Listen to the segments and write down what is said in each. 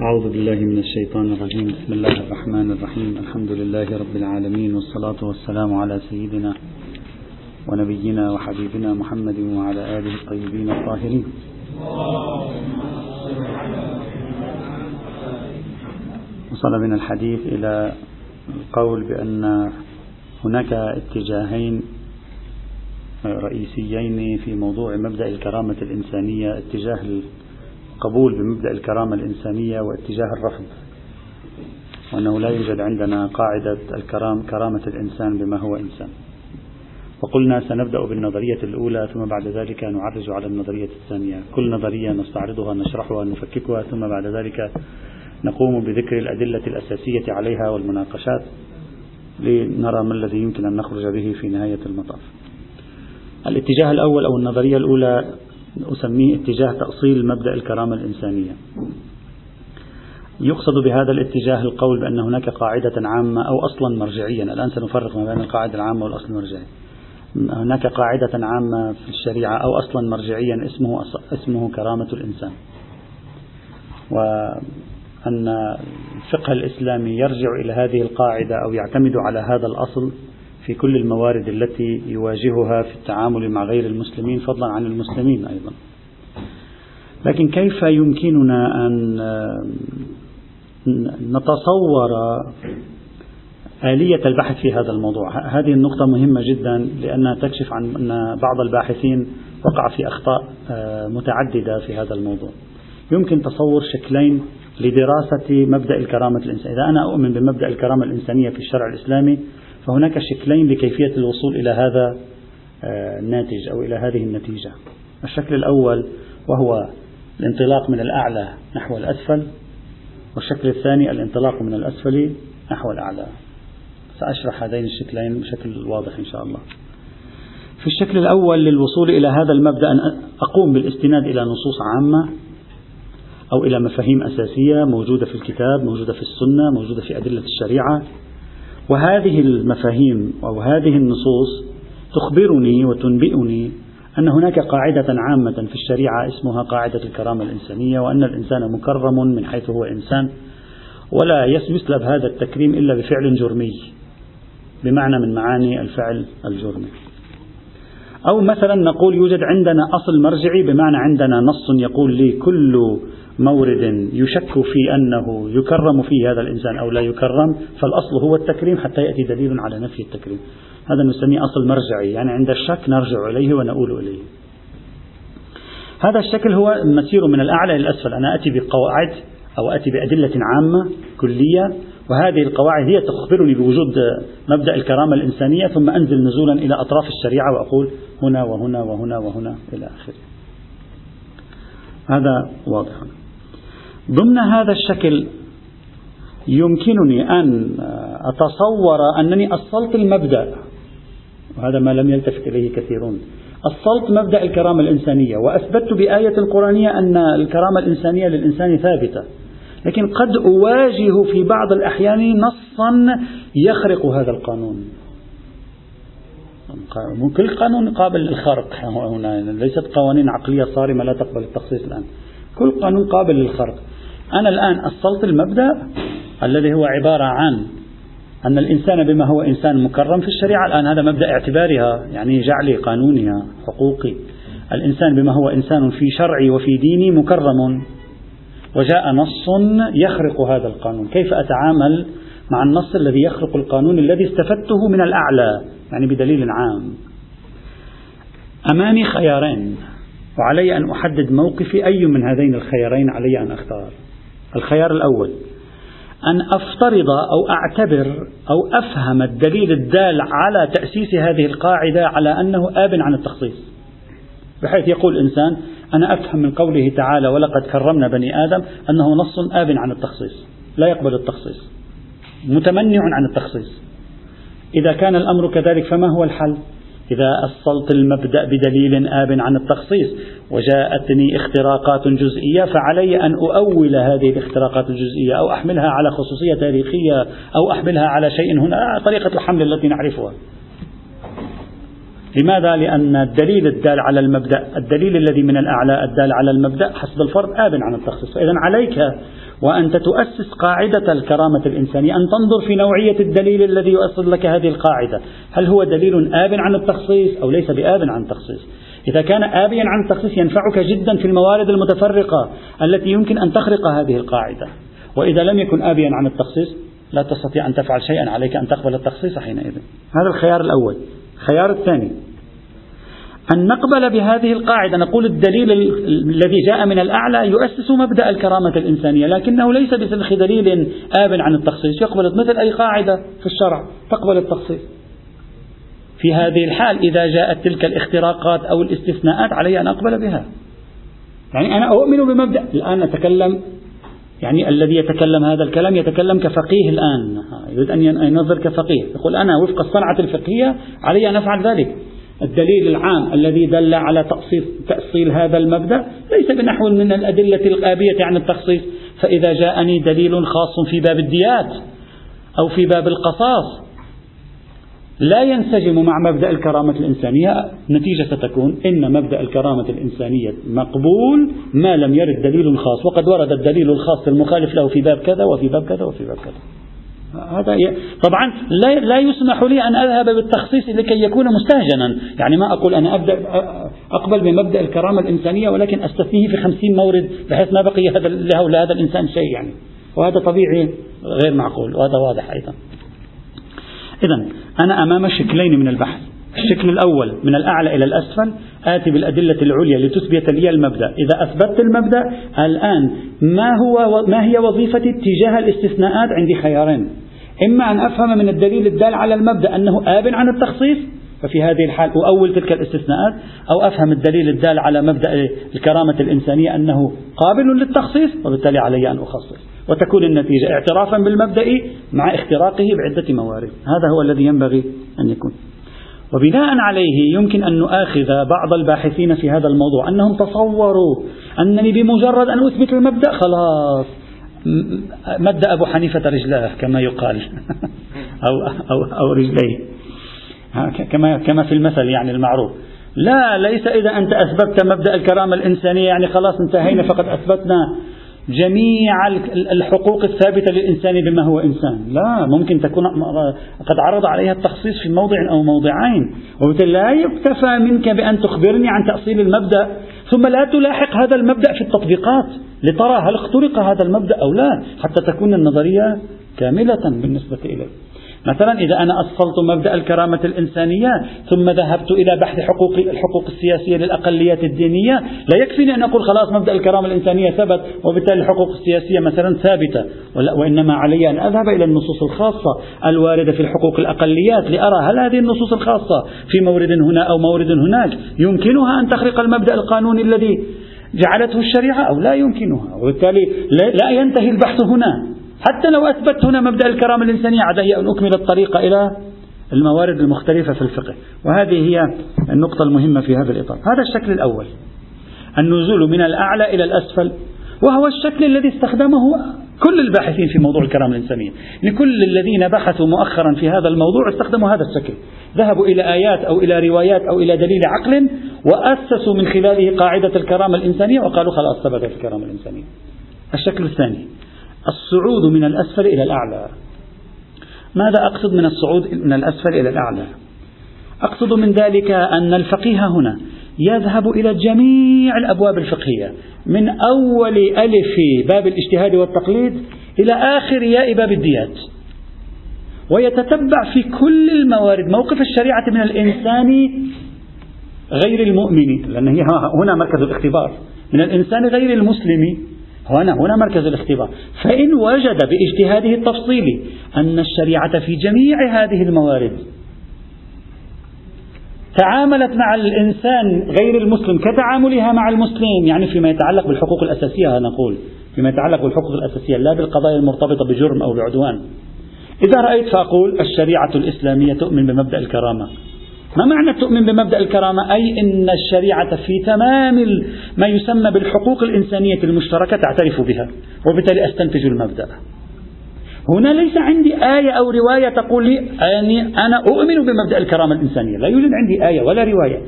أعوذ بالله من الشيطان الرجيم. بسم الله الرحمن الرحيم. الحمد لله رب العالمين والصلاة والسلام على سيدنا ونبينا وحبيبنا محمد وعلى آله الطيبين الطاهرين. وصل من الحديث إلى القول بأن هناك اتجاهين رئيسيين في موضوع مبدأ الكرامة الإنسانية اتجاه القبول بمبدأ الكرامة الإنسانية واتجاه الرفض وأنه لا يوجد عندنا قاعدة الكرام كرامة الإنسان بما هو إنسان. وقلنا سنبدأ بالنظرية الأولى ثم بعد ذلك نعرج على النظرية الثانية. كل نظرية نستعرضها نشرحها نفككها ثم بعد ذلك نقوم بذكر الأدلة الأساسية عليها والمناقشات لنرى ما الذي يمكن أن نخرج به في نهاية المطاف. الاتجاه الأول أو النظرية الأولى أسميه اتجاه تأصيل مبدأ الكرامة الإنسانية. يقصد بهذا الاتجاه القول بأن هناك قاعدة عامة أو أصلا مرجعيا. الآن سنفرق ما بين القاعدة العامة والأصل المرجعي. هناك قاعدة عامة في الشريعة أو أصلا مرجعيا اسمه اسمه كرامة الإنسان. وأن الفقه الإسلامي يرجع إلى هذه القاعدة أو يعتمد على هذا الأصل في كل الموارد التي يواجهها في التعامل مع غير المسلمين فضلا عن المسلمين أيضا. لكن كيف يمكننا أن نتصور آلية البحث في هذا الموضوع؟ هذه النقطة مهمة جدا لأنها تكشف عن أن بعض الباحثين وقع في أخطاء متعددة في هذا الموضوع. يمكن تصور شكلين لدراسة مبدأ الكرامة الإنسانية. إذا أنا أؤمن بمبدأ الكرامة الإنسانية في الشرع الإسلامي فهناك شكلين لكيفية الوصول إلى هذا الناتج أو إلى هذه النتيجة. الشكل الأول وهو الانطلاق من الأعلى نحو الأسفل والشكل الثاني الانطلاق من الأسفل نحو الأعلى. سأشرح هذين الشكلين بشكل واضح إن شاء الله. في الشكل الأول للوصول إلى هذا المبدأ أن أقوم بالاستناد إلى نصوص عامة أو إلى مفاهيم أساسية موجودة في الكتاب موجودة في السنة موجودة في أدلة الشريعة. وهذه المفاهيم أو هذه النصوص تخبرني وتنبئني أن هناك قاعدة عامة في الشريعة اسمها قاعدة الكرامة الإنسانية وأن الإنسان مكرم من حيث هو إنسان ولا يسلب هذا التكريم إلا بفعل جرمي بمعنى من معاني الفعل الجرمي. أو مثلا نقول يوجد عندنا أصل مرجعي بمعنى عندنا نص يقول لي كل مورد يشك في أنه يكرم فيه هذا الإنسان أو لا يكرم فالأصل هو التكريم حتى يأتي دليل على نفي التكريم. هذا نسميه أصل مرجعي يعني عند الشك نرجع إليه ونؤول إليه. هذا الشكل هو مسير من الأعلى إلى الأسفل. أنا أتي بقواعد أو أتي بأدلة عامة كلية وهذه القواعد هي تخبرني بوجود مبدأ الكرامة الإنسانية ثم أنزل نزولا إلى أطراف الشريعة وأقول هنا وهنا وهنا وهنا إلى آخره. هذا واضح. ضمن هذا الشكل يمكنني أن أتصور أنني أصلت المبدأ وهذا ما لم يلتفت إليه كثيرون. أصلت مبدأ الكرامة الإنسانية وأثبتت بآية القرآنية أن الكرامة الإنسانية للإنسان ثابتة. لكن قد أواجه في بعض الأحيان نصا يخرق هذا القانون. كل قانون قابل للخرق هنا ليست قوانين عقلية صارمة لا تقبل التخصيص الآن. كل قانون قابل للخرق. أنا الآن أصلت المبدأ الذي هو عبارة عن أن الإنسان بما هو إنسان مكرم في الشريعة الآن هذا مبدأ اعتبارها يعني جعلي قانونها حقوقي. الإنسان بما هو إنسان في شرعي وفي ديني مكرم. وجاء نص يخرق هذا القانون. كيف أتعامل مع النص الذي يخرق القانون الذي استفدته من الأعلى؟ يعني بدليل عام. أمامي خيارين وعلي أن أحدد موقفي أي من هذين الخيارين علي أن أختار. الخيار الأول. أن أفترض أو أعتبر أو أفهم الدليل الدال على تأسيس هذه القاعدة على أنه آب عن التخصيص. بحيث يقول الإنسان أنا أفهم من قوله تعالى ولقد كرمنا بني آدم أنه نص آب عن التخصيص. لا يقبل التخصيص. متمنع عن التخصيص. إذا كان الأمر كذلك فما هو الحل؟ إذا أصلت المبدأ بدليل آب عن التخصيص وجاءتني اختراقات جزئية فعلي أن أؤول هذه الاختراقات الجزئية أو أحملها على خصوصية تاريخية أو أحملها على شيء هنا طريقة الحمل التي نعرفها لماذا؟ لأن الدليل الدال على المبدأ الدليل الذي من الأعلى الدال على المبدأ حسب الفرض آب عن التخصيص فإذا عليك وأنت تؤسس قاعدة الكرامة الإنسانية أن تنظر في نوعية الدليل الذي يؤصل لك هذه القاعدة. هل هو دليل آب عن التخصيص أو ليس بآب عن التخصيص؟ إذا كان آبيا عن التخصيص ينفعك جدا في الموارد المتفرقة التي يمكن أن تخرق هذه القاعدة. وإذا لم يكن آبيا عن التخصيص لا تستطيع أن تفعل شيئا عليك أن تقبل التخصيص حينئذ. هذا الخيار الأول. الخيار الثاني. أن نقبل بهذه القاعدة نقول الدليل الذي جاء من الأعلى يؤسس مبدأ الكرامة الإنسانية لكنه ليس بسلخ دليل آب عن التخصيص. يقبل مثل أي قاعدة في الشرع تقبل التخصيص. في هذه الحال إذا جاءت تلك الاختراقات أو الاستثناءات علي أن أقبل بها. يعني أنا أؤمن بمبدأ. الآن أتكلم يعني الذي يتكلم هذا الكلام يتكلم كفقيه الآن. يريد أن ينظر كفقيه. يقول أنا وفق الصنعة الفقهية علي أن أفعل ذلك. الدليل العام الذي دل على تأصيل, تأصيل هذا المبدأ ليس بنحو من الأدلة الآبية عن التخصيص. فإذا جاءني دليل خاص في باب الديات أو في باب القصاص لا ينسجم مع مبدأ الكرامة الإنسانية. نتيجة ستكون إن مبدأ الكرامة الإنسانية مقبول ما لم يرد دليل خاص. وقد ورد الدليل الخاص المخالف له في باب كذا وفي باب كذا وفي باب كذا. هذا طبعا لا لا يسمح لي أن أذهب بالتخصيص لكي يكون مستهجنا، يعني ما أقول أنا أبدأ أقبل بمبدأ الكرامة الإنسانية ولكن استثنيه في خمسين مورد بحيث ما بقي هذا له لهذا الإنسان شيء يعني، وهذا طبيعي غير معقول وهذا واضح أيضا. اذا أنا أمام شكلين من البحث، الشكل الأول من الأعلى إلى الأسفل آتي بالأدلة العليا لتثبت لي المبدأ. إذا أثبتت المبدأ الآن ما, هو ما هي وظيفتي تجاه الاستثناءات عندي خيارين. إما أن أفهم من الدليل الدال على المبدأ أنه آب عن التخصيص ففي هذه الحال أؤول تلك الاستثناءات أو أفهم الدليل الدال على مبدأ الكرامة الإنسانية أنه قابل للتخصيص وبالتالي علي أن أخصص. وتكون النتيجة اعترافا بالمبدأ مع اختراقه بعدة موارد. هذا هو الذي ينبغي أن يكون. وبناء عليه يمكن أن نؤاخذ بعض الباحثين في هذا الموضوع أنهم تصوروا أنني بمجرد أن أثبت المبدأ خلاص. مد أبو حنيفة رجلاه كما يقال. أو, أو, أو رجليه. كما, كما في المثل يعني المعروف. لا ليس إذا أنت أثبتت مبدأ الكرامة الإنسانية يعني خلاص انتهينا فقد أثبتنا. جميع الحقوق الثابتة للإنسان بما هو إنسان. لا ممكن تكون قد عرض عليها التخصيص في موضع أو موضعين. وبالتالي لا يكتفى منك بأن تخبرني عن تأصيل المبدأ ثم لا تلاحق هذا المبدأ في التطبيقات لترى هل اخترق هذا المبدأ أو لا حتى تكون النظرية كاملة بالنسبة إليه مثلا إذا أنا أصلت مبدأ الكرامة الإنسانية ثم ذهبت إلى بحث حقوق الحقوق السياسية للأقليات الدينية لا يكفيني أن أقول خلاص مبدأ الكرامة الإنسانية ثبت وبالتالي الحقوق السياسية مثلا ثابتة. وإنما علي أن أذهب إلى النصوص الخاصة الواردة في الحقوق الأقليات لأرى هل هذه النصوص الخاصة في مورد هنا أو مورد هناك يمكنها أن تخرق المبدأ القانوني الذي جعلته الشريعة أو لا يمكنها؟ وبالتالي لا ينتهي البحث هنا. حتى لو أثبت هنا مبدأ الكرامة الإنسانية علي أن أكمل الطريق إلى الموارد المختلفة في الفقه. وهذه هي النقطة المهمة في هذا الإطار. هذا الشكل الأول النزول من الأعلى إلى الأسفل وهو الشكل الذي استخدمه كل الباحثين في موضوع الكرامة الإنسانية. لكل الذين بحثوا مؤخرا في هذا الموضوع استخدموا هذا الشكل. ذهبوا إلى آيات أو إلى روايات أو إلى دليل عقل وأسسوا من خلاله قاعدة الكرامة الإنسانية وقالوا خلاص ثبتت الكرامة الإنسانية. الشكل الثاني الصعود من الأسفل إلى الأعلى. ماذا أقصد من الصعود من الأسفل إلى الأعلى؟ أقصد من ذلك أن الفقيه هنا يذهب إلى جميع الأبواب الفقهية من أول ألف باب الاجتهاد والتقليد إلى آخر ياء باب الديات. ويتتبع في كل الموارد موقف الشريعة من الإنسان غير المؤمن لأن هي هنا مركز الاختبار من الإنسان غير المسلم هنا هنا مركز الاختبار. فإن وجد باجتهاده التفصيلي أن الشريعة في جميع هذه الموارد تعاملت مع الإنسان غير المسلم كتعاملها مع المسلم يعني فيما يتعلق بالحقوق الأساسية نقول فيما يتعلق بالحقوق الأساسية لا بالقضايا المرتبطة بجرم أو بعدوان. إذا رأيت فأقول الشريعة الإسلامية تؤمن بمبدأ الكرامة. ما معنى تؤمن بمبدأ الكرامة؟ أي أن الشريعة في تمام ما يسمى بالحقوق الإنسانية المشتركة تعترف بها وبالتالي أستنتج المبدأ. هنا ليس عندي آية أو رواية تقول لي أني أنا أؤمن بمبدأ الكرامة الإنسانية. لا يوجد عندي آية ولا رواية.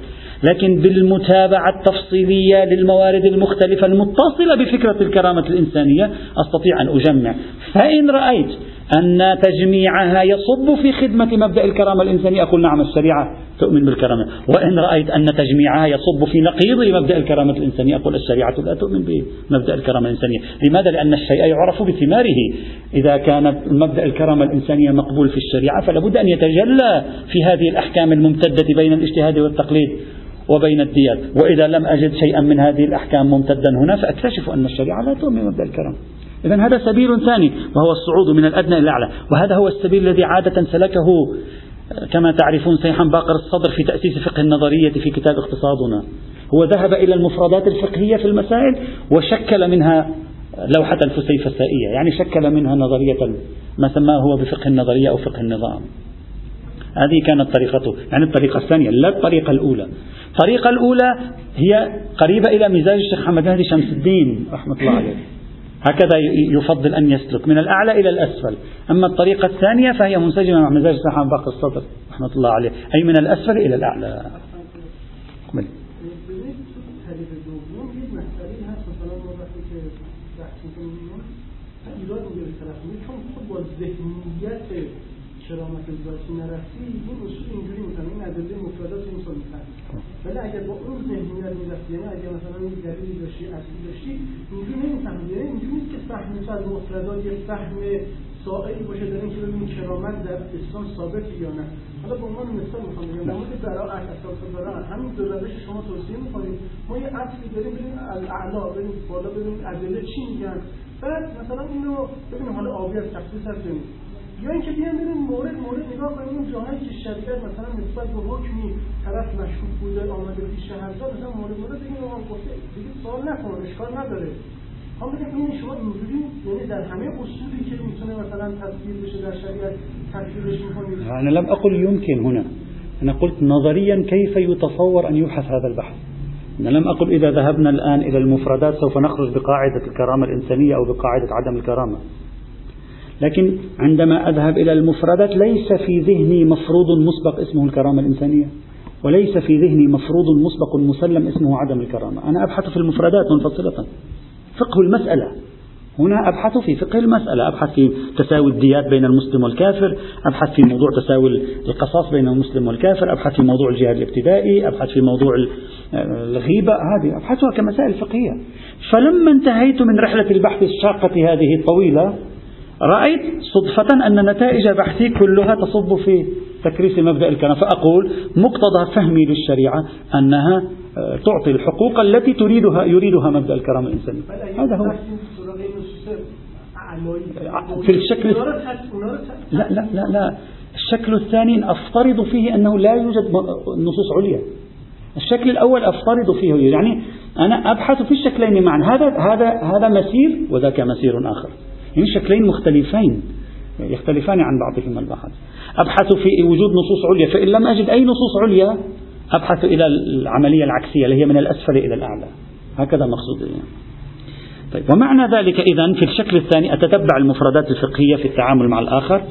لكن بالمتابعة التفصيلية للموارد المختلفة المتصلة بفكرة الكرامة الإنسانية أستطيع أن أجمع. فإن رأيت أن تجميعها يصب في خدمة مبدأ الكرامة الإنسانية. أقول نعم الشريعة تؤمن بالكرامة. وإن رأيت أن تجميعها يصب في نقيض مبدأ الكرامة الإنسانية أقول الشريعة لا تؤمن بمبدأ الكرامة الإنسانية. لماذا؟ لأن الشيء يعرف بثماره. إذا كان مبدأ الكرامة الإنسانية مقبول في الشريعة فلا بد أن يتجلى في هذه الأحكام الممتدة بين الاجتهاد والتقليد وبين الديات. وإذا لم أجد شيئا من هذه الأحكام ممتدا هنا فأكتشف أن الشريعة لا تؤمن بمبدأ الكرامة. إذا هذا سبيل ثاني وهو الصعود من الأدنى إلى الأعلى. وهذا هو السبيل الذي عادة سلكه كما تعرفون سيحا باقر الصدر في تأسيس فقه النظرية في كتاب اقتصادنا. هو ذهب إلى المفردات الفقهية في المسائل وشكل منها لوحة الفسيفسائية يعني شكل منها نظرية ما سماه هو بفقه النظرية أو فقه النظام. هذه كانت طريقته يعني الطريقة الثانية لا الطريقة الأولى. الطريقة الأولى هي قريبة إلى مزاج الشيخ محمد مهدي شمس الدين رحمة الله عليه. هكذا يفضل أن يسلك من الأعلى إلى الأسفل. أما الطريقة الثانية فهي منسجمة مع مزاج محمد باقر الصدر رحمة الله عليه. أي من الأسفل إلى الأعلى. ملي. کرامت ذاتی نرفتی این اصول ولی اگر با اون ذهنیت می‌رفتی یعنی اگر مثلا یک دلیلی داشتی اصلی داشتی اینجوری نمی‌فهمی یعنی اینجوری نیست که فهم از مفردات یک فهم سائلی باشه در اینکه ببینید کرامت در اسلام ثابت یا نه. حالا به عنوان مثال می‌خوام بگم در مورد براءت اساس براءت همین دو روش شما توصیه می‌کنید. ما یه اصلی داریم ببینیم الاعلا ببینیم بالا ببینیم ادله چی میگن. بعد مثلا اینو ببینیم حالا آبی از تخصیص هست یا اینکه بیان بریم مورد مورد نگاه کنیم. اون جاهایی که شریعت مثلا نسبت به حکمی طرف مشکوک بوده آمده پیش هرزا مثلا مورد مورد بگیم آقا گفته دیگه سوال نکن اشکال نداره. هم بگم این شما اینجوری یعنی در همه اصولی که میتونه مثلا تصویر بشه در شریعت تفسیرش میکنید. أنا لم أقل يمكن هنا. أنا قلت نظريا كيف يتصور أن يبحث هذا البحث؟ أنا لم أقل إذا ذهبنا الآن إلى المفردات سوف نخرج بقاعدة الكرامة الإنسانية أو بقاعدة عدم الكرامة. لكن عندما أذهب إلى المفردات ليس في ذهني مفروض مسبق اسمه الكرامة الإنسانية وليس في ذهني مفروض مسبق مسلم اسمه عدم الكرامة. أنا أبحث في المفردات منفصلة. فقه المسألة. هنا أبحث في فقه المسألة. أبحث في تساوي الديات بين المسلم والكافر. أبحث في موضوع تساوي القصاص بين المسلم والكافر. أبحث في موضوع الجهاد الابتدائي. أبحث في موضوع الغيبة. هذه أبحثها كمسائل فقهية. فلما انتهيت من رحلة البحث الشاقة هذه الطويلة رأيت صدفة أن نتائج بحثي كلها تصب في تكريس مبدأ الكلام. فأقول مقتضى فهمي للشريعة أنها آه، تعطي الحقوق التي تريدها يريدها مبدأ الكرامة الإنسانية هذا هو. في الشكل لا لا لا لا. الشكل الثاني أفترض فيه أنه لا يوجد نصوص عليا. الشكل الأول أفترض فيه. يعني أنا أبحث في الشكلين معا. هذا هذا هذا مسير وذاك مسير آخر. يعني شكلين مختلفين يختلفان عن بعضهما البعض أبحث في وجود نصوص عليا فإن لم أجد أي نصوص عليا أبحث إلى العملية العكسية اللي هي من الأسفل إلى الأعلى. هكذا مقصود يعني. طيب ومعنى ذلك إذا في الشكل الثاني أتتبع المفردات الفقهية في التعامل مع الآخر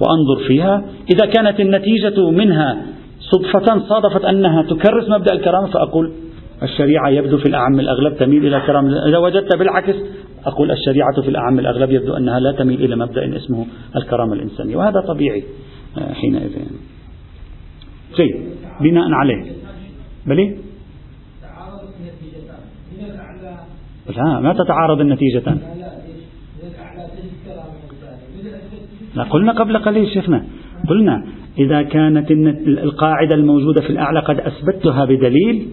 وأنظر فيها. إذا كانت النتيجة منها صدفة صادفت أنها تكرس مبدأ الكرامة فأقول الشريعة يبدو في الأعم الأغلب تميل إلى كرام. إذا وجدت بالعكس أقول الشريعة في الأعم الأغلب يبدو أنها لا تميل إلى مبدأ اسمه الكرامة الإنسانية وهذا طبيعي آه، حينئذ. جيد بناء عليه. بلي؟ لا ما تتعارض النتيجتان لا قلنا قبل قليل شيخنا. قلنا إذا كانت القاعدة الموجودة في الأعلى قد أثبتها بدليل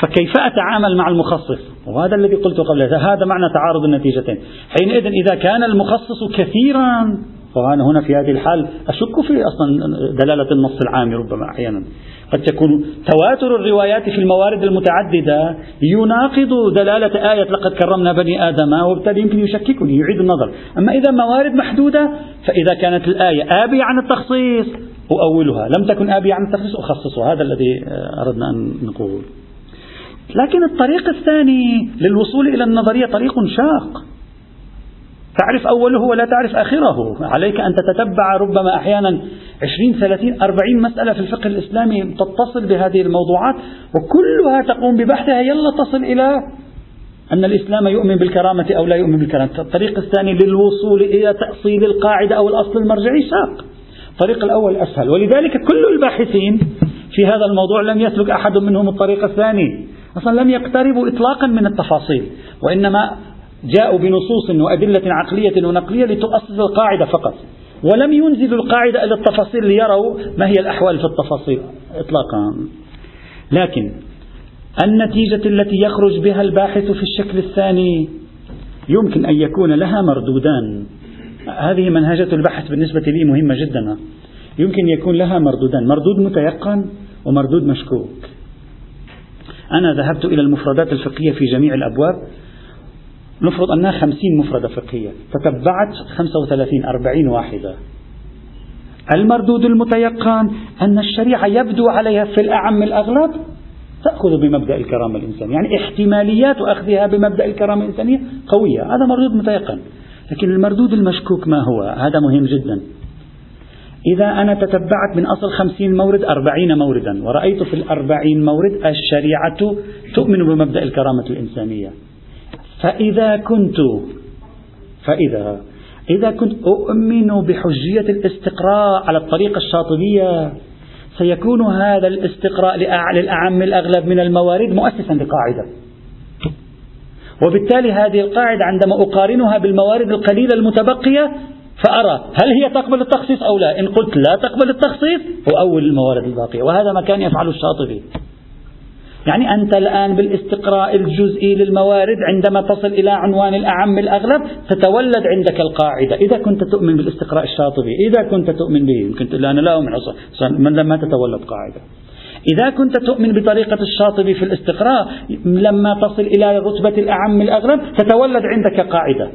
فكيف أتعامل مع المخصص؟ وهذا الذي قلت قبل هذا معنى تعارض النتيجتين. حينئذ إذا كان المخصص كثيرا فأنا هنا في هذه الحال أشك في أصلا دلالة النص العام ربما أحيانا. قد تكون تواتر الروايات في الموارد المتعددة يناقض دلالة آية لقد كرمنا بني آدم وبالتالي يمكن يشككني يعيد النظر. أما إذا موارد محدودة فإذا كانت الآية آبية عن التخصيص أؤولها. لم تكن آبية عن التخصيص أخصصها. هذا الذي أردنا أن نقول. لكن الطريق الثاني للوصول إلى النظرية طريق شاق. تعرف أوله ولا تعرف آخره. عليك أن تتتبع ربما أحيانا 20 30 40 مسألة في الفقه الإسلامي تتصل بهذه الموضوعات وكلها تقوم ببحثها. يلا تصل إلى أن الإسلام يؤمن بالكرامة أو لا يؤمن بالكرامة. الطريق الثاني للوصول إلى تأصيل القاعدة أو الأصل المرجعي ساق الطريق الأول أسهل. ولذلك كل الباحثين في هذا الموضوع لم يسلك أحد منهم الطريق الثاني. أصلا لم يقتربوا إطلاقا من التفاصيل وإنما جاءوا بنصوص وأدلة عقلية ونقلية لتؤصل القاعدة فقط ولم ينزلوا القاعدة إلى التفاصيل ليروا ما هي الأحوال في التفاصيل إطلاقا. لكن النتيجة التي يخرج بها الباحث في الشكل الثاني يمكن أن يكون لها مردودان. هذه منهجة البحث بالنسبة لي مهمة جدا. يمكن يكون لها مردودان مردود متيقن ومردود مشكوك. أنا ذهبت إلى المفردات الفقهية في جميع الأبواب. نفرض أنها خمسين مفردة فقهية تتبعت خمسة وثلاثين أربعين واحدة. المردود المتيقن أن الشريعة يبدو عليها في الأعم الأغلب تأخذ بمبدأ الكرامة الإنسانية يعني احتماليات أخذها بمبدأ الكرامة الإنسانية قوية هذا مردود متيقن. لكن المردود المشكوك ما هو؟ هذا مهم جدا. إذا أنا تتبعت من أصل خمسين مورد أربعين موردا. ورأيت في الأربعين مورد الشريعة تؤمن بمبدأ الكرامة الإنسانية. فإذا كنت فإذا إذا كنت أؤمن بحجية الاستقراء على الطريقة الشاطبية سيكون هذا الاستقراء للأعم الأغلب من الموارد مؤسسا لقاعدة. وبالتالي هذه القاعدة عندما أقارنها بالموارد القليلة المتبقية فأرى هل هي تقبل التخصيص أو لا. إن قلت لا تقبل التخصيص أؤول الموارد الباقية. وهذا ما كان يفعله الشاطبي. يعني أنت الآن بالاستقراء الجزئي للموارد عندما تصل إلى عنوان الأعم الأغلب تتولد عندك القاعدة. إذا كنت تؤمن بالاستقراء الشاطبي إذا كنت تؤمن به يمكن تقول أنا لا أؤمن من لما تتولد قاعدة. إذا كنت تؤمن بطريقة الشاطبي في الاستقراء لما تصل إلى رتبة الأعم الأغلب تتولد عندك قاعدة.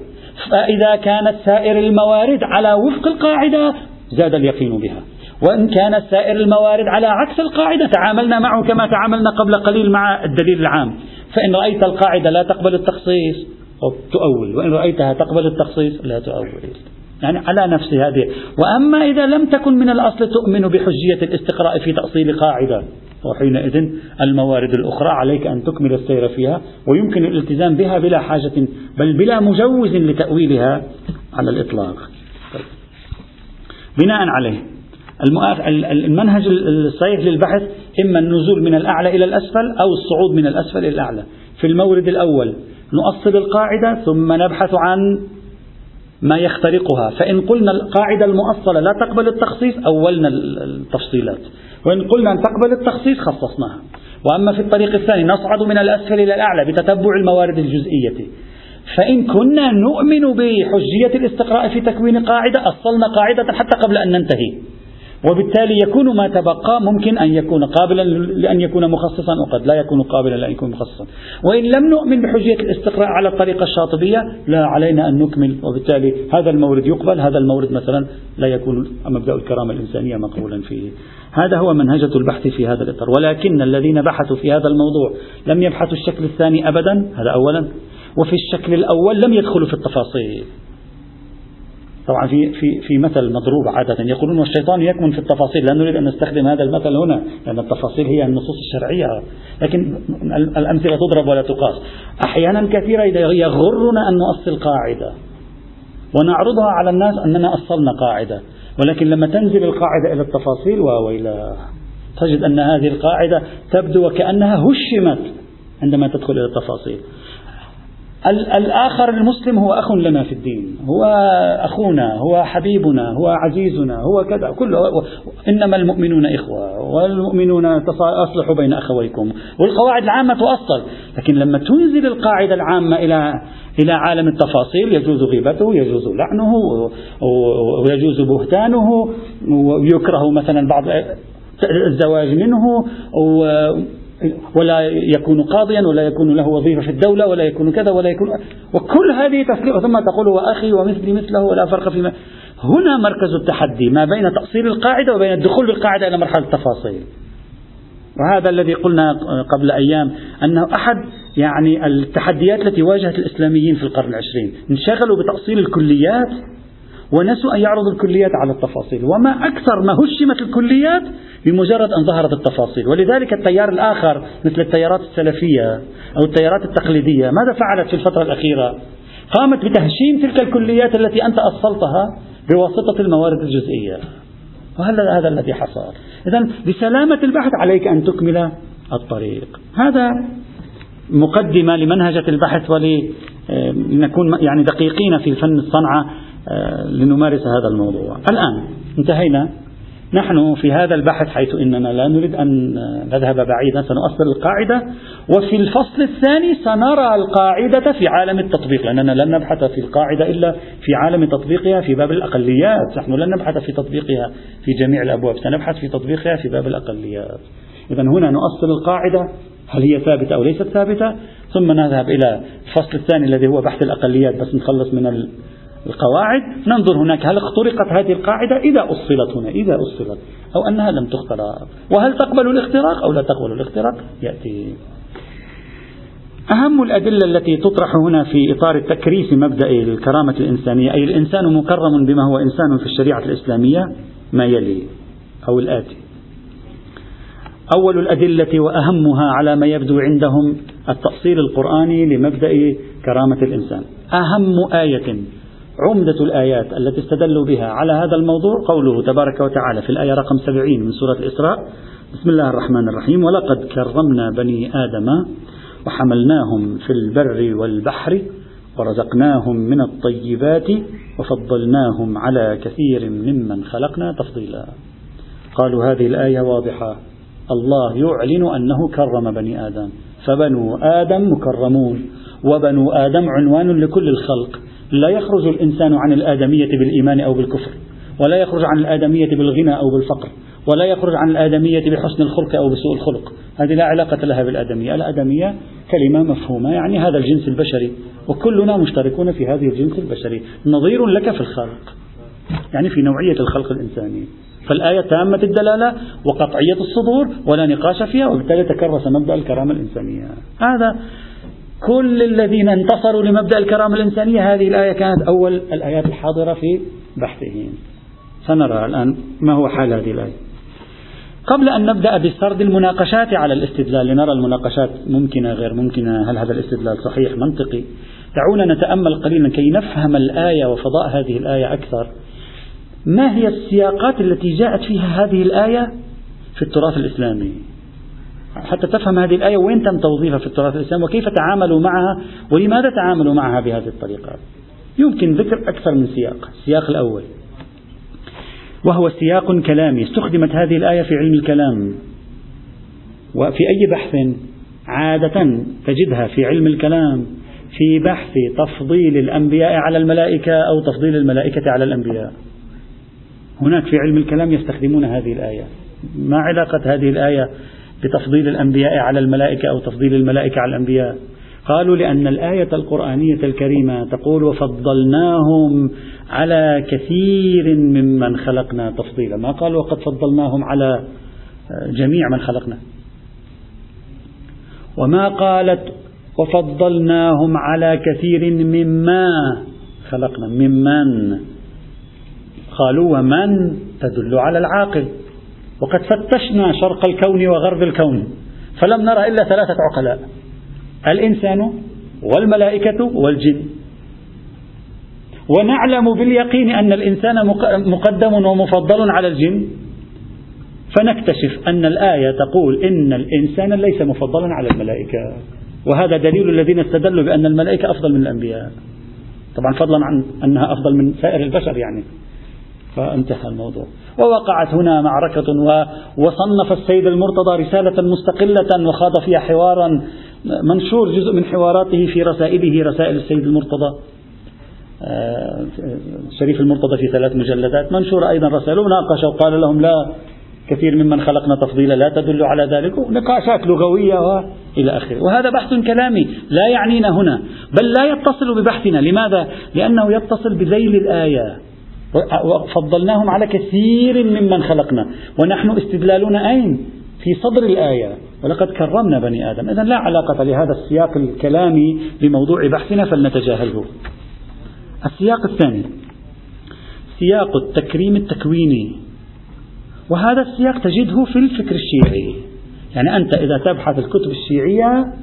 فإذا كانت سائر الموارد على وفق القاعدة زاد اليقين بها. وإن كانت سائر الموارد على عكس القاعدة تعاملنا معه كما تعاملنا قبل قليل مع الدليل العام. فإن رأيت القاعدة لا تقبل التخصيص تؤول. وإن رأيتها تقبل التخصيص لا تؤول. يعني على نفس هذه وأما إذا لم تكن من الأصل تؤمن بحجية الاستقراء في تأصيل قاعدة وحينئذ الموارد الأخرى عليك أن تكمل السير فيها ويمكن الالتزام بها بلا حاجة بل بلا مجوز لتأويلها على الإطلاق. بناء عليه المنهج الصحيح للبحث إما النزول من الأعلى إلى الأسفل أو الصعود من الأسفل إلى الأعلى في المورد الأول نؤصل القاعدة ثم نبحث عن ما يخترقها. فإن قلنا القاعدة المؤصلة لا تقبل التخصيص أولنا التفصيلات. وإن قلنا أن تقبل التخصيص خصصناها. وأما في الطريق الثاني نصعد من الأسفل إلى الأعلى بتتبع الموارد الجزئية. فإن كنا نؤمن بحجية الاستقراء في تكوين قاعدة أصلنا قاعدة حتى قبل أن ننتهي. وبالتالي يكون ما تبقى ممكن أن يكون قابلا لأن يكون مخصصا وقد لا يكون قابلا لأن يكون مخصصا. وإن لم نؤمن بحجية الاستقراء على الطريقة الشاطبية لا علينا أن نكمل. وبالتالي هذا المورد يقبل هذا المورد مثلا لا يكون مبدأ الكرامة الإنسانية مقبولا فيه. هذا هو منهجة البحث في هذا الإطار. ولكن الذين بحثوا في هذا الموضوع لم يبحثوا الشكل الثاني أبدا هذا أولا. وفي الشكل الأول لم يدخلوا في التفاصيل. طبعا في في في مثل مضروب عادة. يقولون والشيطان يكمن في التفاصيل لا نريد أن نستخدم هذا المثل هنا لأن التفاصيل هي النصوص الشرعية. لكن الأمثلة تضرب ولا تقاس. أحيانا كثيرة يغرنا أن نؤصل قاعدة ونعرضها على الناس أننا أصلنا قاعدة. ولكن لما تنزل القاعدة إلى التفاصيل وويلا تجد أن هذه القاعدة تبدو وكأنها هشمت عندما تدخل إلى التفاصيل. الآخر المسلم هو أخ لنا في الدين. هو أخونا هو حبيبنا هو عزيزنا هو كذا كله. إنما المؤمنون إخوة والمؤمنون أصلحوا بين أخويكم. والقواعد العامة تؤصل. لكن لما تنزل القاعدة العامة إلى إلى عالم التفاصيل يجوز غيبته يجوز لعنه ويجوز بهتانه ويكره مثلا بعض الزواج منه ولا يكون قاضيا ولا يكون له وظيفة في الدولة ولا يكون كذا ولا يكون وكل هذه تسلية ثم تقول وأخي ومثلي مثله ولا فرق فيما. هنا مركز التحدي ما بين تأصيل القاعدة وبين الدخول بالقاعدة إلى مرحلة التفاصيل. وهذا الذي قلنا قبل أيام أنه أحد يعني التحديات التي واجهت الإسلاميين في القرن العشرين. انشغلوا بتأصيل الكليات ونسوا أن يعرضوا الكليات على التفاصيل. وما أكثر ما هشمت الكليات بمجرد أن ظهرت التفاصيل. ولذلك التيار الآخر مثل التيارات السلفية أو التيارات التقليدية ماذا فعلت في الفترة الأخيرة؟ قامت بتهشيم تلك الكليات التي أنت أصلتها بواسطة الموارد الجزئية. وهذا هذا الذي حصل. إذا لسلامة البحث عليك أن تكمل الطريق. هذا مقدمة لمنهجة البحث ولنكون يعني دقيقين في فن الصنعة. لنمارس هذا الموضوع الآن انتهينا نحن في هذا البحث حيث إننا لا نريد أن نذهب بعيدا سنؤصل القاعدة وفي الفصل الثاني سنرى القاعدة في عالم التطبيق لأننا لن نبحث في القاعدة إلا في عالم تطبيقها في باب الأقليات، نحن لن نبحث في تطبيقها في جميع الأبواب، سنبحث في تطبيقها في باب الأقليات. اذا هنا نؤصل القاعدة هل هي ثابتة أو ليست ثابتة؟ ثم نذهب إلى الفصل الثاني الذي هو بحث الأقليات بس نخلص من القواعد ننظر هناك هل اخترقت هذه القاعدة؟ إذا أصلت هنا إذا أصلت أو أنها لم تخترق. وهل تقبل الاختراق أو لا تقبل الاختراق؟ يأتي. أهم الأدلة التي تطرح هنا في إطار تكريس مبدأ الكرامة الإنسانية أي الإنسان مكرم بما هو إنسان في الشريعة الإسلامية ما يلي أو الآتي. أول الأدلة وأهمها على ما يبدو عندهم التأصيل القرآني لمبدأ كرامة الإنسان. أهم آية عمدة الآيات التي استدلوا بها على هذا الموضوع قوله تبارك وتعالى في الآية رقم 70 من سورة الإسراء بسم الله الرحمن الرحيم. ولقد كرمنا بني آدم وحملناهم في البر والبحر ورزقناهم من الطيبات وفضلناهم على كثير ممن خلقنا تفضيلا. قالوا هذه الآية واضحة. الله يعلن أنه كرم بني آدم فبنو آدم مكرمون وبنو آدم عنوان لكل الخلق لا يخرج الإنسان عن الآدمية بالإيمان أو بالكفر ولا يخرج عن الآدمية بالغنى أو بالفقر ولا يخرج عن الآدمية بحسن الخلق أو بسوء الخلق. هذه لا علاقة لها بالآدمية. الآدمية كلمة مفهومة يعني هذا الجنس البشري وكلنا مشتركون في هذه الجنس البشري. نظير لك في الخلق يعني في نوعية الخلق الإنساني فالآية تامة الدلالة وقطعية الصدور ولا نقاش فيها وبالتالي تكرس مبدأ الكرامة الإنسانية. هذا كل الذين انتصروا لمبدأ الكرامة الإنسانية هذه الآية كانت أول الآيات الحاضرة في بحثهم. سنرى الآن ما هو حال هذه الآية. قبل أن نبدأ بسرد المناقشات على الاستدلال لنرى المناقشات ممكنة غير ممكنة هل هذا الاستدلال صحيح منطقي؟ دعونا نتأمل قليلا كي نفهم الآية وفضاء هذه الآية أكثر. ما هي السياقات التي جاءت فيها هذه الآية في التراث الإسلامي؟ حتى تفهم هذه الآية وين تم توظيفها في التراث الإسلامي وكيف تعاملوا معها؟ ولماذا تعاملوا معها بهذه الطريقة؟ يمكن ذكر أكثر من سياق السياق الأول. وهو سياق كلامي. استخدمت هذه الآية في علم الكلام. وفي أي بحث؟ عادة تجدها في علم الكلام في بحث تفضيل الأنبياء على الملائكة أو تفضيل الملائكة على الأنبياء. هناك في علم الكلام يستخدمون هذه الآية. ما علاقة هذه الآية بتفضيل الأنبياء على الملائكة أو تفضيل الملائكة على الأنبياء. قالوا لأن الآية القرآنية الكريمة تقول وفضلناهم على كثير ممن خلقنا تفضيلا. ما قالوا وقد فضلناهم على جميع من خلقنا. وما قالت وفضلناهم على كثير مما خلقنا. ممن؟ قالوا ومن تدل على العاقل. وقد فتشنا شرق الكون وغرب الكون فلم نرى إلا ثلاثة عقلاء الإنسان والملائكة والجن. ونعلم باليقين أن الإنسان مقدم ومفضل على الجن. فنكتشف أن الآية تقول إن الإنسان ليس مفضلا على الملائكة. وهذا دليل الذين استدلوا بأن الملائكة أفضل من الأنبياء. طبعا فضلا عن أنها أفضل من سائر البشر يعني. فانتهى الموضوع. ووقعت هنا معركة وصنف السيد المرتضى رسالة مستقلة وخاض فيها حوارا منشور جزء من حواراته في رسائله رسائل السيد المرتضى. آه، شريف المرتضى في ثلاث مجلدات. منشور أيضا رسائله ناقش وقال لهم لا كثير ممن خلقنا تفضيلا لا تدل على ذلك. نقاشات لغوية وإلى آخره. وهذا بحث كلامي لا يعنينا هنا بل لا يتصل ببحثنا. لماذا؟ لأنه يتصل بذيل الآية وفضلناهم على كثير ممن خلقنا. ونحن استدلالنا أين؟ في صدر الآية. ولقد كرمنا بني آدم. إذا لا علاقة لهذا السياق الكلامي بموضوع بحثنا فلنتجاهله. السياق الثاني. سياق التكريم التكويني. وهذا السياق تجده في الفكر الشيعي. يعني أنت إذا تبحث الكتب الشيعية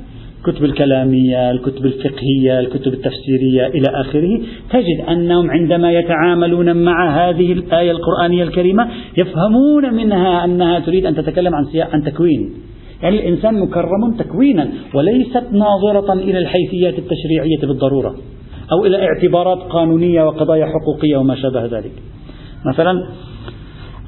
الكتب الكلامية الكتب الفقهية الكتب التفسيرية إلى آخره. تجد أنهم عندما يتعاملون مع هذه الآية القرآنية الكريمة يفهمون منها أنها تريد أن تتكلم عن سياق عن تكوين. يعني الإنسان مكرم تكوينا وليست ناظرة إلى الحيثيات التشريعية بالضرورة أو إلى اعتبارات قانونية وقضايا حقوقية وما شابه ذلك. مثلا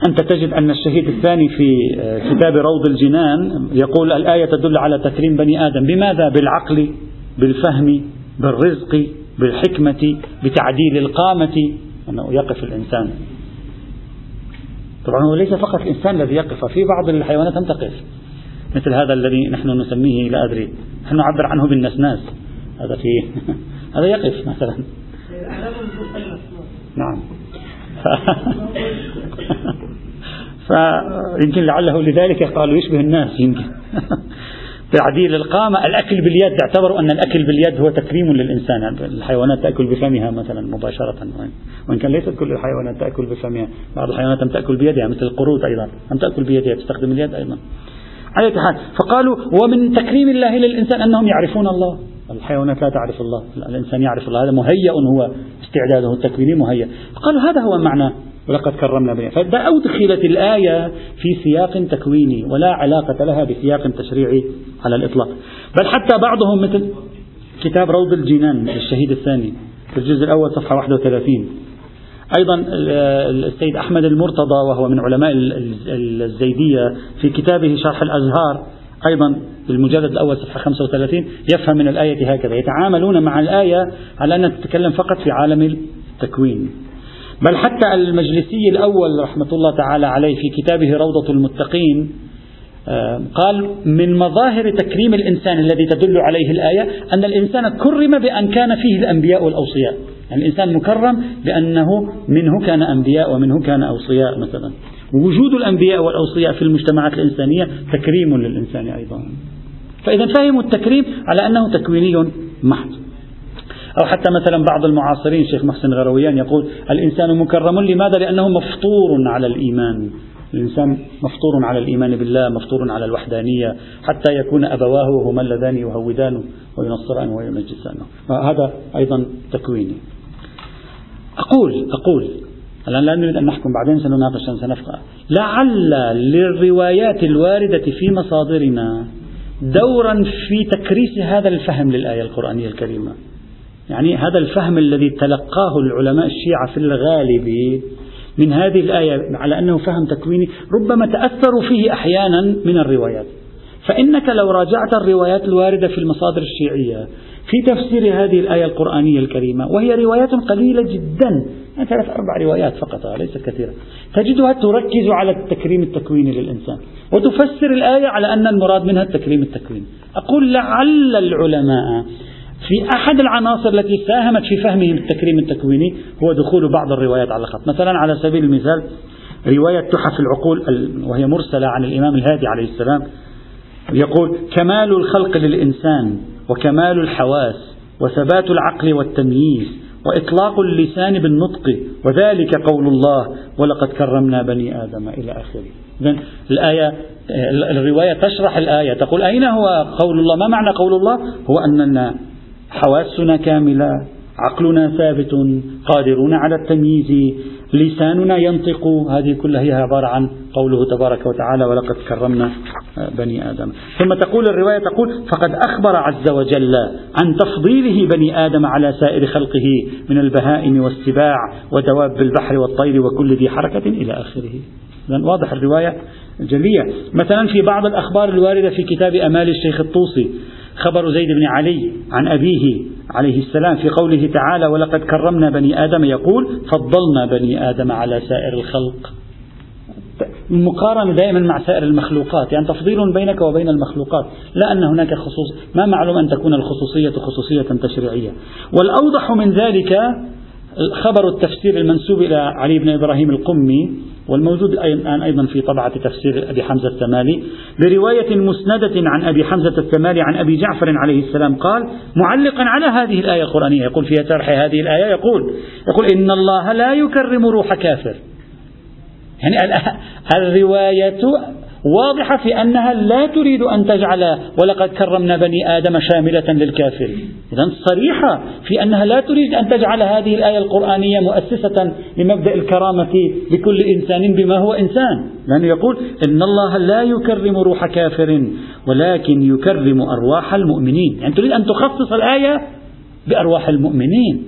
أنت تجد أن الشهيد الثاني في آه، كتاب روض الجنان يقول الآية تدل على تكريم بني آدم. بماذا؟ بالعقل بالفهم بالرزق بالحكمة بتعديل القامة. أنه يقف الإنسان. طبعا هو ليس فقط الإنسان الذي يقف في بعض الحيوانات لم تقف. مثل هذا الذي نحن نسميه لا أدري. نحن نعبر عنه بالنسناس. هذا في هذا يقف مثلا. نعم. فيمكن لعله لذلك قالوا يشبه الناس يمكن. تعديل القامة الأكل باليد اعتبروا أن الأكل باليد هو تكريم للإنسان. الحيوانات تأكل بفمها مثلا مباشرة وإن كان ليست كل الحيوانات تأكل بفمها. بعض الحيوانات لم تأكل بيدها مثل القرود أيضا لم تأكل بيدها تستخدم اليد أيضا. على حال فقالوا ومن تكريم الله للإنسان أنهم يعرفون الله. الحيوانات لا تعرف الله الإنسان يعرف الله هذا مهيأ هو استعداده التكويني مهيأ. قالوا هذا هو معنى ولقد كرمنا بني فده أدخلت الآية في سياق تكويني ولا علاقة لها بسياق تشريعي على الإطلاق. بل حتى بعضهم مثل كتاب روض الجنان للشهيد الثاني في الجزء الأول صفحة 31 أيضا السيد أحمد المرتضى وهو من علماء الزيدية في كتابه شرح الأزهار أيضا المجلد الأول صفحة 35 يفهم من الآية هكذا. يتعاملون مع الآية على أنها تتكلم فقط في عالم التكوين. بل حتى المجلسي الأول رحمة الله تعالى عليه في كتابه روضة المتقين آه، قال من مظاهر تكريم الإنسان الذي تدل عليه الآية أن الإنسان كرم بأن كان فيه الأنبياء والأوصياء. يعني الإنسان مكرم بأنه منه كان أنبياء ومنه كان أوصياء مثلا. وجود الأنبياء والأوصياء في المجتمعات الإنسانية تكريم للإنسان أيضا. فإذا فهموا التكريم على أنه تكويني محض. أو حتى مثلا بعض المعاصرين شيخ محسن غرويان يقول الإنسان مكرم لماذا؟ لأنه مفطور على الإيمان. الإنسان مفطور على الإيمان بالله مفطور على الوحدانية حتى يكون أبواه هما اللذان يهودانه وينصرانه ويمجسانه هذا أيضا تكويني. أقول أقول الآن لا نريد أن نحكم بعدين سنناقش سنفقه. لعل للروايات الواردة في مصادرنا دورا في تكريس هذا الفهم للآية القرآنية الكريمة. يعني هذا الفهم الذي تلقاه العلماء الشيعة في الغالب من هذه الآية على أنه فهم تكويني ربما تأثروا فيه أحيانا من الروايات. فإنك لو راجعت الروايات الواردة في المصادر الشيعية في تفسير هذه الآية القرآنية الكريمة وهي روايات قليلة جدا يعني ثلاث أربع روايات فقط ليست كثيرة تجدها تركز على التكريم التكويني للإنسان وتفسر الآية على أن المراد منها التكريم التكويني. أقول لعل العلماء في أحد العناصر التي ساهمت في فهمهم التكريم التكويني هو دخول بعض الروايات على الخط. مثلا على سبيل المثال رواية تحف العقول وهي مرسلة عن الإمام الهادي عليه السلام يقول كمال الخلق للإنسان وكمال الحواس وثبات العقل والتمييز وإطلاق اللسان بالنطق وذلك قول الله ولقد كرمنا بني آدم إلى آخره. إذن الآية الرواية تشرح الآية تقول أين هو قول الله؟ ما معنى قول الله؟ هو أننا حواسنا كاملة عقلنا ثابت قادرون على التمييز لساننا ينطق. هذه كلها هي عبارة عن قوله تبارك وتعالى ولقد كرمنا بني آدم. ثم تقول الرواية تقول فقد أخبر عز وجل عن تفضيله بني آدم على سائر خلقه من البهائم والسباع ودواب البحر والطير وكل ذي حركة إلى آخره. إذن واضح الرواية جلية. مثلا في بعض الأخبار الواردة في كتاب أمال الشيخ الطوسي خبر زيد بن علي عن أبيه عليه السلام في قوله تعالى ولقد كرمنا بني آدم يقول فضلنا بني آدم على سائر الخلق. المقارنة دائما مع سائر المخلوقات يعني تفضيل بينك وبين المخلوقات لا أن هناك خصوص ما معلوم أن تكون الخصوصية خصوصية تشريعية والأوضح من ذلك خبر التفسير المنسوب إلى علي بن إبراهيم القمي والموجود الآن أيضا في طبعة تفسير أبي حمزة الثمالي برواية مسندة عن أبي حمزة الثمالي عن أبي جعفر عليه السلام قال معلقا على هذه الآية القرآنية. يقول في شرح هذه الآية يقول يقول إن الله لا يكرم روح كافر. يعني الرواية واضحة في أنها لا تريد أن تجعل ولقد كرمنا بني آدم شاملة للكافر إذا صريحة في أنها لا تريد أن تجعل هذه الآية القرآنية مؤسسة لمبدأ الكرامة لكل إنسان بما هو إنسان. لأنه يقول إن الله لا يكرم روح كافر ولكن يكرم أرواح المؤمنين. يعني تريد أن تخصص الآية بأرواح المؤمنين.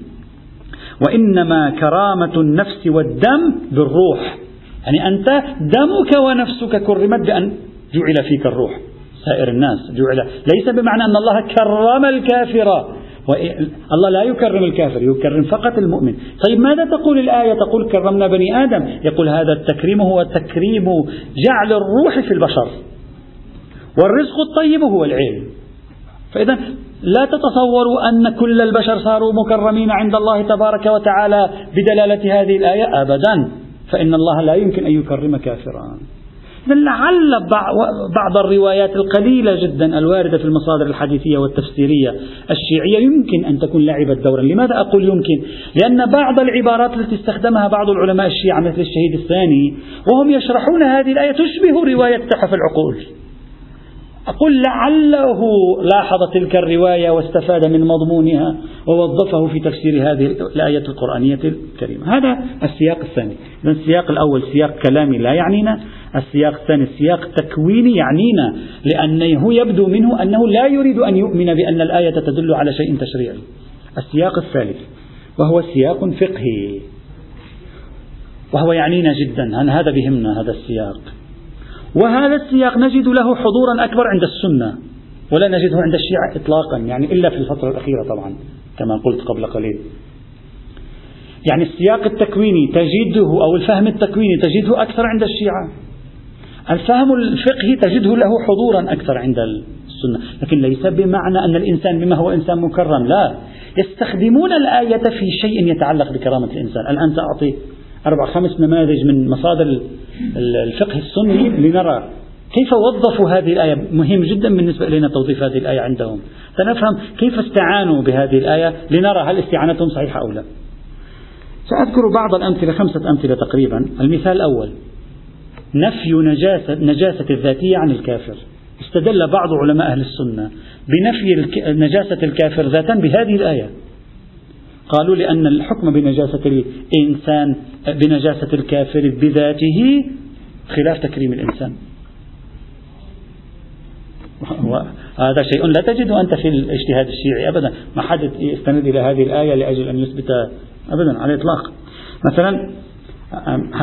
وإنما كرامة النفس والدم بالروح. يعني أنت دمك ونفسك كرمت بأن جعل فيك الروح. سائر الناس جعل. ليس بمعنى أن الله كرم الكافر. الله لا يكرم الكافر يكرم فقط المؤمن. طيب ماذا تقول الآية؟ تقول كرمنا بني آدم. يقول هذا التكريم هو تكريم جعل الروح في البشر. والرزق الطيب هو العلم. فإذا لا تتصوروا أن كل البشر صاروا مكرمين عند الله تبارك وتعالى بدلالة هذه الآية أبدا. فإن الله لا يمكن أن يكرم كافرا. لعل بعض الروايات القليلة جدا الواردة في المصادر الحديثية والتفسيرية الشيعية يمكن أن تكون لعبت دورا. لماذا أقول يمكن؟ لأن بعض العبارات التي استخدمها بعض العلماء الشيعة مثل الشهيد الثاني وهم يشرحون هذه الآية تشبه رواية تحف العقول. أقول لعله لاحظ تلك الرواية واستفاد من مضمونها ووظفه في تفسير هذه الآية القرآنية الكريمة. هذا السياق الثاني. السياق الأول سياق كلامي لا يعنينا. السياق الثاني سياق تكويني يعنينا لأنه يبدو منه أنه لا يريد أن يؤمن بأن الآية تدل على شيء تشريعي. السياق الثالث وهو سياق فقهي. وهو يعنينا جدا. هذا بهمنا هذا السياق. وهذا السياق نجد له حضورا أكبر عند السنة ولا نجده عند الشيعة إطلاقا يعني إلا في الفترة الأخيرة طبعا كما قلت قبل قليل. يعني السياق التكويني تجده أو الفهم التكويني تجده أكثر عند الشيعة. الفهم الفقهي تجده له حضورا أكثر عند السنة. لكن ليس بمعنى أن الإنسان بما هو إنسان مكرم لا. يستخدمون الآية في شيء يتعلق بكرامة الإنسان. الآن سأعطي أربع خمس نماذج من مصادر الفقه السني لنرى كيف وظفوا هذه الآية. مهم جدا بالنسبة إلينا توظيف هذه الآية عندهم. سنفهم كيف استعانوا بهذه الآية لنرى هل استعانتهم صحيحة أو لا. سأذكر بعض الأمثلة خمسة أمثلة تقريبا. المثال الأول نفي نجاسة, نجاسة الذاتية عن الكافر. استدل بعض علماء أهل السنة بنفي نجاسة الكافر ذاتا بهذه الآية. قالوا لأن الحكم بنجاسة الإنسان بنجاسة الكافر بذاته خلاف تكريم الإنسان. هذا شيء لا تجده أنت في الاجتهاد الشيعي أبدا. ما حد يستند إلى هذه الآية لأجل أن يثبت أبدا على الإطلاق. مثلا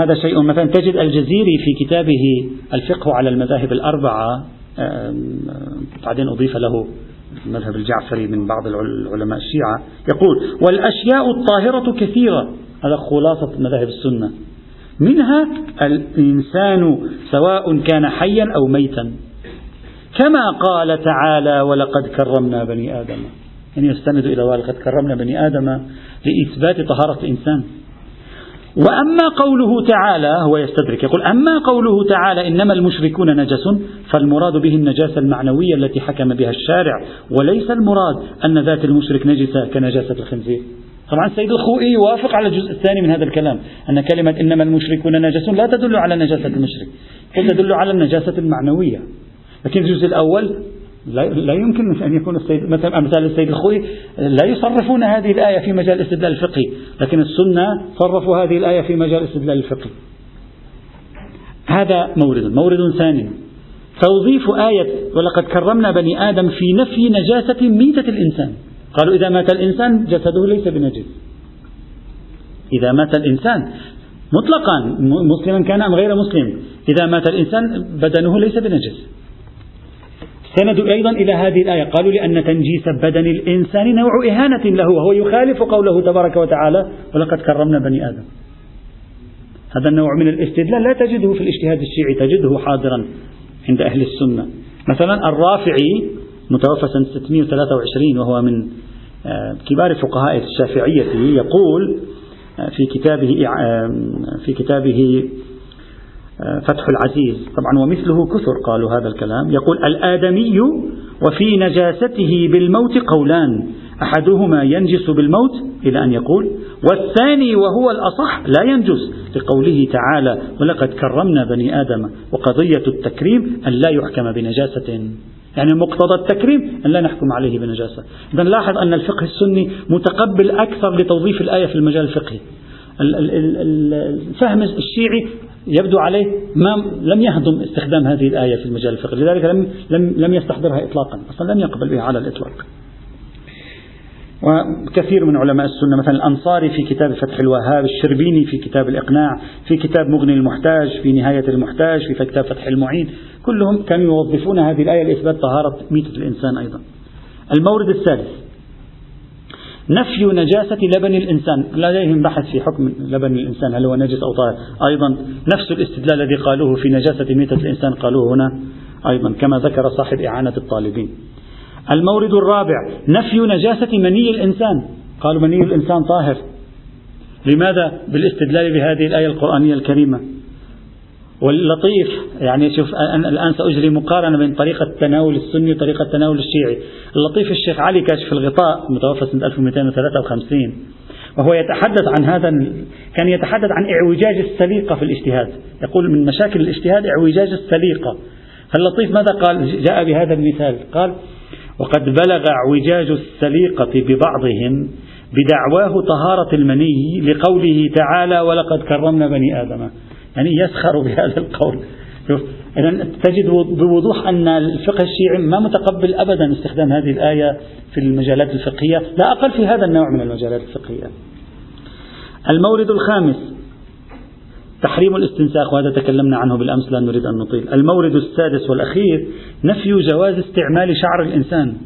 هذا شيء مثلا تجد الجزيري في كتابه الفقه على المذاهب الأربعة بعدين أضيف له المذهب الجعفري من بعض العلماء الشيعة يقول والأشياء الطاهرة كثيرة. هذا خلاصة مذاهب السنة. منها الإنسان سواء كان حيا أو ميتا. كما قال تعالى ولقد كرمنا بني آدم. يعني يستند إلى ولقد كرمنا بني آدم لإثبات طهارة الإنسان. وأما قوله تعالى هو يستدرك يقول أما قوله تعالى إنما المشركون نجس فالمراد به النجاسة المعنوية التي حكم بها الشارع وليس المراد أن ذات المشرك نجسة كنجاسة الخنزير. طبعا السيد الخوئي يوافق على الجزء الثاني من هذا الكلام أن كلمة إنما المشركون نجس لا تدل على نجاسة المشرك بل تدل على النجاسة المعنوية. لكن الجزء الأول لا يمكن أن يكون السيد مثلا أمثال السيد الخوي لا يصرفون هذه الآية في مجال الاستدلال الفقهي لكن السنة صرفوا هذه الآية في مجال الاستدلال الفقهي هذا مورد مورد ثاني. توظيف آية ولقد كرمنا بني آدم في نفي نجاسة ميتة الإنسان. قالوا إذا مات الإنسان جسده ليس بنجس. إذا مات الإنسان مطلقا مسلما كان أم غير مسلم. إذا مات الإنسان بدنه ليس بنجس. استندوا أيضا إلى هذه الآية. قالوا لأن تنجيس بدن الإنسان نوع إهانة له وهو يخالف قوله تبارك وتعالى ولقد كرمنا بني آدم. هذا النوع من الاستدلال لا تجده في الاجتهاد الشيعي تجده حاضرا عند أهل السنة. مثلا الرافعي متوفى سنة 623 وهو من آه، كبار فقهاء الشافعية يقول في كتابه في كتابه فتح العزيز طبعا ومثله كثر قالوا هذا الكلام. يقول الآدمي وفي نجاسته بالموت قولان. أحدهما ينجس بالموت إلى أن يقول والثاني وهو الأصح لا ينجس لقوله تعالى ولقد كرمنا بني آدم وقضية التكريم أن لا يحكم بنجاسة. يعني مقتضى التكريم أن لا نحكم عليه بنجاسة. إذا لاحظ أن الفقه السني متقبل أكثر لتوظيف الآية في المجال الفقهي. الفهم الشيعي يبدو عليه ما لم يهضم استخدام هذه الآية في المجال الفقهي لذلك لم, لم, لم يستحضرها إطلاقا أصلا لم يقبل بها على الإطلاق. وكثير من علماء السنة مثلا الأنصاري في كتاب فتح الوهاب الشربيني في كتاب الإقناع في كتاب مغني المحتاج في نهاية المحتاج في كتاب فتح المعين كلهم كانوا يوظفون هذه الآية لإثبات طهارة ميتة الإنسان أيضا. المورد الثالث نفي نجاسة لبن الإنسان. لديهم بحث في حكم لبن الإنسان هل هو نجس أو طاهر؟ أيضا نفس الاستدلال الذي قالوه في نجاسة ميتة الإنسان قالوه هنا أيضا كما ذكر صاحب إعانة الطالبين. المورد الرابع نفي نجاسة مني الإنسان. قالوا مني الإنسان طاهر. لماذا؟ بالاستدلال بهذه الآية القرآنية الكريمة. واللطيف يعني شوف أنا الآن سأجري مقارنة بين طريقة التناول السني وطريقة التناول الشيعي. اللطيف الشيخ علي كاشف الغطاء متوفى سنة 1253 وهو يتحدث عن هذا كان يتحدث عن اعوجاج السليقة في الاجتهاد. يقول من مشاكل الاجتهاد اعوجاج السليقة. فاللطيف ماذا قال؟ جاء بهذا المثال. قال وقد بلغ اعوجاج السليقة ببعضهم بدعواه طهارة المني لقوله تعالى ولقد كرمنا بني آدم يعني يسخر بهذا القول. إذا تجد بوضوح أن الفقه الشيعي ما متقبل أبدا استخدام هذه الآية في المجالات الفقهية لا أقل في هذا النوع من المجالات الفقهية. المورد الخامس تحريم الاستنساخ وهذا تكلمنا عنه بالأمس لا نريد أن نطيل. المورد السادس والأخير نفي جواز استعمال شعر الإنسان.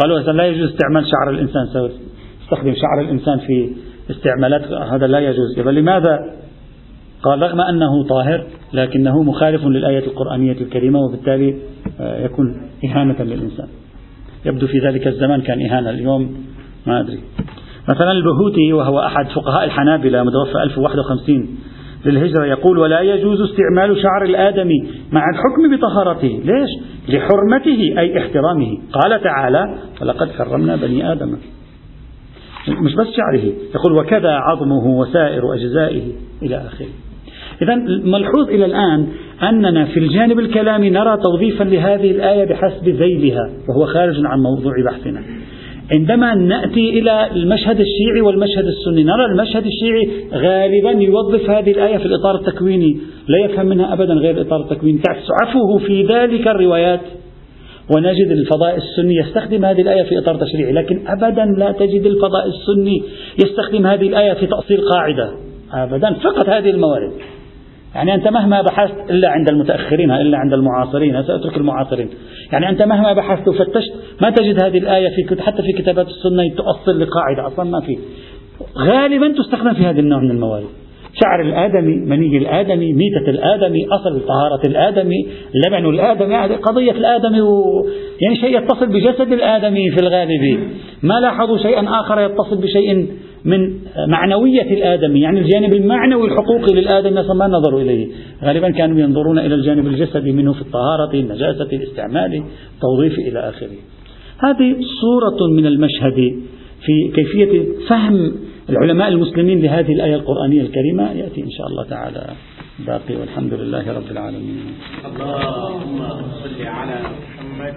قالوا لا يجوز استعمال شعر الإنسان استخدم شعر الإنسان في استعمالات هذا لا يجوز. لماذا قال رغم أنه طاهر لكنه مخالف للآية القرآنية الكريمة وبالتالي آه، يكون إهانة للإنسان. يبدو في ذلك الزمان كان إهانة اليوم ما أدري. مثلا البهوتي وهو أحد فقهاء الحنابلة متوفى 1051 للهجرة يقول ولا يجوز استعمال شعر الآدمي مع الحكم بطهارته. ليش؟ لحرمته أي احترامه. قال تعالى ولقد كرمنا بني آدم. مش بس شعره. يقول وكذا عظمه وسائر أجزائه. إلى آخره. إذا ملحوظ إلى الآن أننا في الجانب الكلامي نرى توظيفا لهذه الآية بحسب ذيلها وهو خارج عن موضوع بحثنا. عندما نأتي إلى المشهد الشيعي والمشهد السني نرى المشهد الشيعي غالبا يوظف هذه الآية في الإطار التكويني لا يفهم منها أبدا غير الإطار التكويني. تعسعفه في ذلك الروايات ونجد الفضاء السني يستخدم هذه الآية في إطار تشريعي لكن أبدا لا تجد الفضاء السني يستخدم هذه الآية في تأصيل قاعدة أبدا فقط هذه الموارد. يعني أنت مهما بحثت إلا عند المتأخرين إلا عند المعاصرين سأترك المعاصرين. يعني أنت مهما بحثت وفتشت ما تجد هذه الآية في حتى في كتابات السنة تؤصل لقاعدة أصلا ما في. غالبا تستخدم في هذا النوع من الموارد. شعر الآدمي مني الآدمي ميتة الآدمي أصل طهارة الآدمي لبن الآدمي يعني قضية الآدمي و... يعني شيء يتصل بجسد الآدمي في الغالب ما لاحظوا شيئا آخر يتصل بشيء من معنوية الآدمي يعني الجانب المعنوي الحقوقي للآدمي أصلا ما نظروا إليه. غالبا كانوا ينظرون إلى الجانب الجسدي منه في الطهارة النجاسة الاستعمال التوظيف إلى آخره. هذه صورة من المشهد في كيفية فهم العلماء المسلمين لهذه الآية القرآنية الكريمة. يأتي إن شاء الله تعالى باقي والحمد لله رب العالمين. اللهم صل على محمد